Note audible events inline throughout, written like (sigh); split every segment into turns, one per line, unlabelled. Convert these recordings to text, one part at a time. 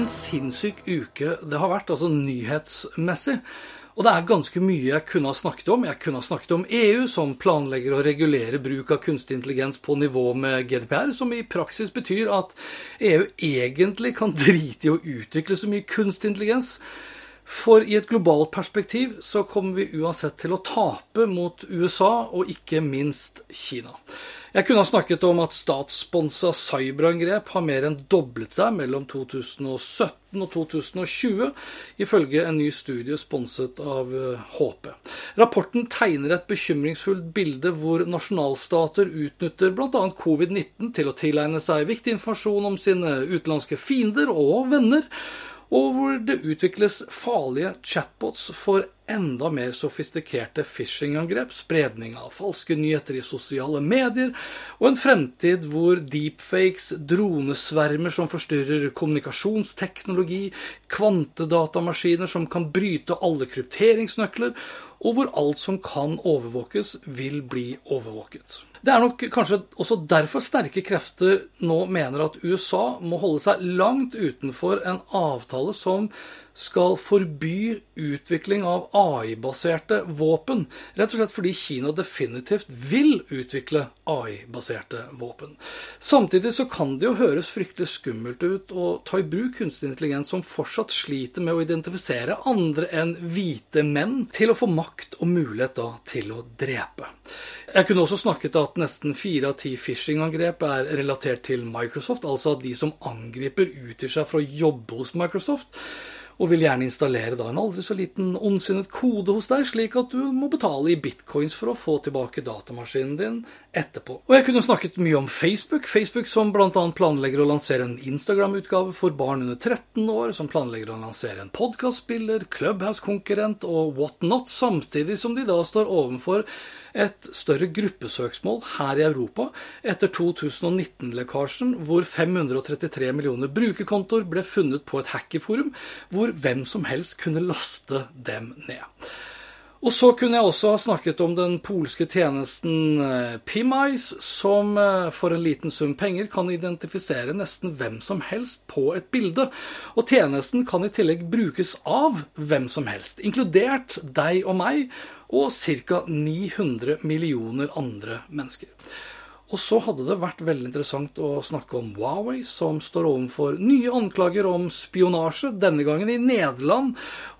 en sinnssyk uke det har vært, altså nyhetsmessig. Og det er ganske mye jeg kunne ha snakket om. Jeg kunne ha snakket om EU, som planlegger å regulere bruk av kunstig intelligens på nivå med GDPR, som i praksis betyr at EU egentlig kan (laughs) drite i å utvikle så mye kunstig intelligens. For i et globalt perspektiv så kommer vi uansett til å tape mot USA, og ikke minst Kina. Jeg kunne ha snakket om at statssponsa cyberangrep har mer enn doblet seg mellom 2017 og 2020, ifølge en ny studie sponset av eh, HP. Rapporten tegner et bekymringsfullt bilde hvor nasjonalstater utnytter bl.a. covid-19 til å tilegne seg viktig informasjon om sine utenlandske fiender og venner, og hvor det utvikles farlige chatbots for enda mer sofistikerte phishing-angrep, spredning av falske nyheter i sosiale medier, og en fremtid hvor deepfakes, dronesvermer som forstyrrer kommunikasjonsteknologi, kvantedatamaskiner som kan bryte alle krypteringsnøkler, og hvor alt som kan overvåkes, vil bli overvåket. Det er nok kanskje også derfor sterke krefter nå mener at USA må holde seg langt utenfor en avtale som skal forby utvikling av AI-baserte våpen. Rett og slett fordi Kina definitivt vil utvikle AI-baserte våpen. Samtidig så kan det jo høres fryktelig skummelt ut å ta i bruk kunstig intelligens som fortsatt sliter med å identifisere andre enn hvite menn, til å få makt og mulighet da til å drepe. Jeg kunne også snakket at nesten fire av ti phishing-angrep er relatert til Microsoft, altså at de som angriper utgir seg for å jobbe hos Microsoft og vil gjerne installere da en aldri så liten ondsinnet kode hos deg, slik at du må betale i bitcoins for å få tilbake datamaskinen din etterpå. Og jeg kunne snakket mye om Facebook. Facebook som bl.a. planlegger å lansere en Instagram-utgave for barn under 13 år, som planlegger å lansere en podkastspiller, Clubhouse-konkurrent og whatnot, samtidig som de da står overfor et større gruppesøksmål her i Europa etter 2019-lekkasjen, hvor 533 millioner brukerkontoer ble funnet på et hackerforum, hvor hvem som helst kunne laste dem ned. Og så kunne jeg også ha snakket om den polske tjenesten eh, som eh, for en liten sum penger kan identifisere nesten hvem som helst på et bilde. Og tjenesten kan i tillegg brukes av hvem som helst, inkludert deg og meg, og ca. 900 millioner andre mennesker. Og så hadde det vært veldig interessant å snakke om Huawei, som står overfor nye anklager om spionasje, denne gangen i Nederland,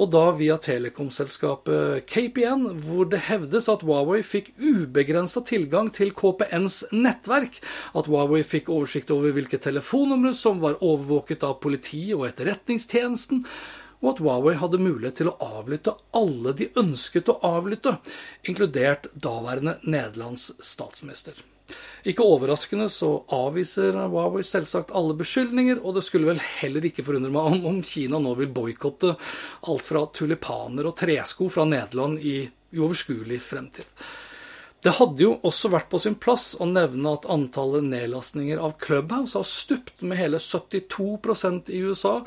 og da via telekomselskapet KPN, hvor det hevdes at Huawei fikk ubegrensa tilgang til KPNs nettverk, at Huawei fikk oversikt over hvilke telefonnumre som var overvåket av politiet og etterretningstjenesten, og at Huawei hadde mulighet til å avlytte alle de ønsket å avlytte, inkludert daværende Nederlands statsminister. Ikke overraskende så avviser Huawei selvsagt alle beskyldninger, og det skulle vel heller ikke forundre meg om, om Kina nå vil boikotte alt fra tulipaner og tresko fra Nederland i uoverskuelig fremtid. Det hadde jo også vært på sin plass å nevne at antallet nedlastninger av Clubhouse har stupt med hele 72% i USA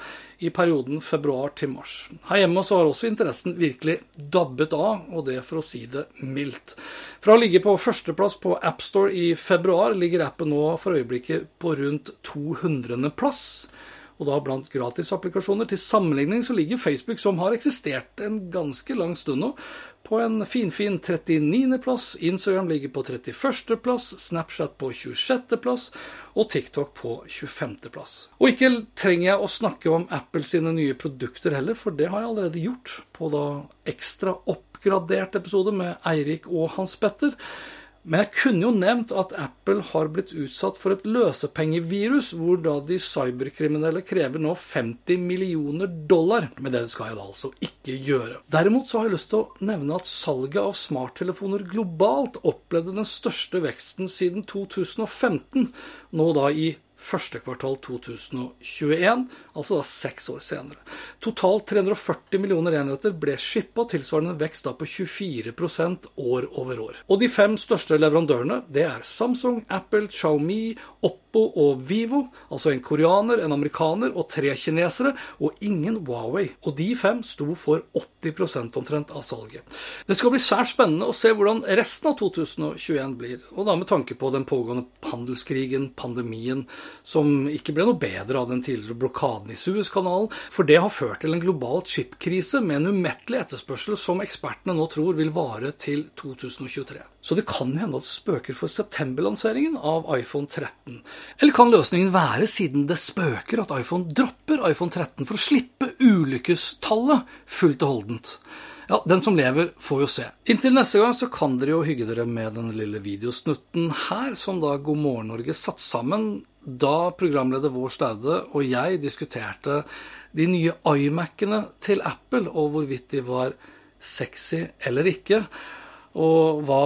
i perioden februar til mars. Her hjemme så har også interessen virkelig dabbet av, og det for å si det mildt. Fra å ligge på førsteplass på AppStore i februar, ligger appen nå for øyeblikket på rundt 200. plass og da blant gratisapplikasjoner. Til sammenligning så ligger Facebook, som har eksistert en ganske lang stund nå, på en finfin 39.-plass. Instagram ligger på 31.-plass, Snapchat på 26.-plass og TikTok på 25.-plass. Og ikke trenger jeg å snakke om Apple sine nye produkter heller, for det har jeg allerede gjort på da ekstra oppgradert episode med Eirik og Hans Petter. Men jeg kunne jo nevnt at Apple har blitt utsatt for et løsepengevirus, hvor da de cyberkriminelle krever nå 50 millioner dollar. Men det skal jeg da altså ikke gjøre. Derimot så har jeg lyst til å nevne at salget av smarttelefoner globalt opplevde den største veksten siden 2015, nå da i første kvartal 2021, altså da seks år senere. Totalt 340 millioner enheter ble shippa, tilsvarende vekst da på 24% år over år. Og de fem største leverandørene det er Samsung, Apple, Xiaomi, Oppo og Vivo. Altså en koreaner, en amerikaner og tre kinesere, og ingen Huawei. Og de fem sto for 80 omtrent av salget. Det skal bli svært spennende å se hvordan resten av 2021 blir, og da med tanke på den pågående handelskrigen, pandemien, som ikke ble noe bedre av den tidligere blokaden i Suezkanalen, for det har ført til en global chipkrise med en umettelig etterspørsel som ekspertene nå tror vil vare til 2023. Så det kan hende at det spøker for septemberlanseringen av iPhone 13. Eller kan løsningen være, siden det spøker, at iPhone dropper iPhone 13 for å slippe ulykkestallet fullt og holdent? Ja, den som lever, får jo se. Inntil neste gang så kan dere jo hygge dere med den lille videosnutten her, som da God morgen Norge satt sammen da programleder Vår Staude og jeg diskuterte de nye iMac-ene til Apple, og hvorvidt de var sexy eller ikke, og hva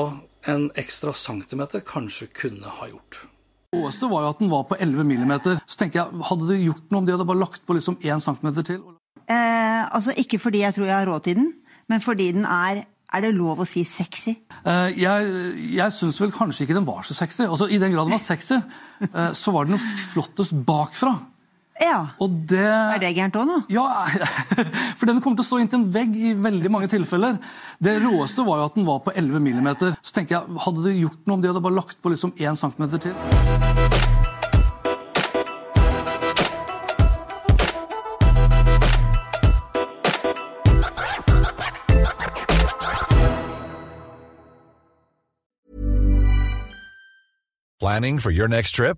en ekstra centimeter kanskje kunne ha gjort.
Det råeste var jo at den var på 11 millimeter. Så tenker jeg, Hadde det gjort noe om de hadde bare lagt på liksom 1 centimeter til?
Eh, altså Ikke fordi jeg tror jeg har råd til den, men fordi den er er det lov å si sexy?
Uh, jeg jeg syns vel kanskje ikke den var så sexy. Altså, I den grad den var sexy, uh, så var den jo flottest bakfra.
Ja.
Og det,
er det gærent òg, nå?
Ja, (laughs) for den kommer til å stå inntil en vegg i veldig mange tilfeller. Det råeste var jo at den var på 11 millimeter. Så tenker jeg, Hadde det gjort noe om de hadde bare lagt på liksom 1 centimeter til?
Planning for your next trip?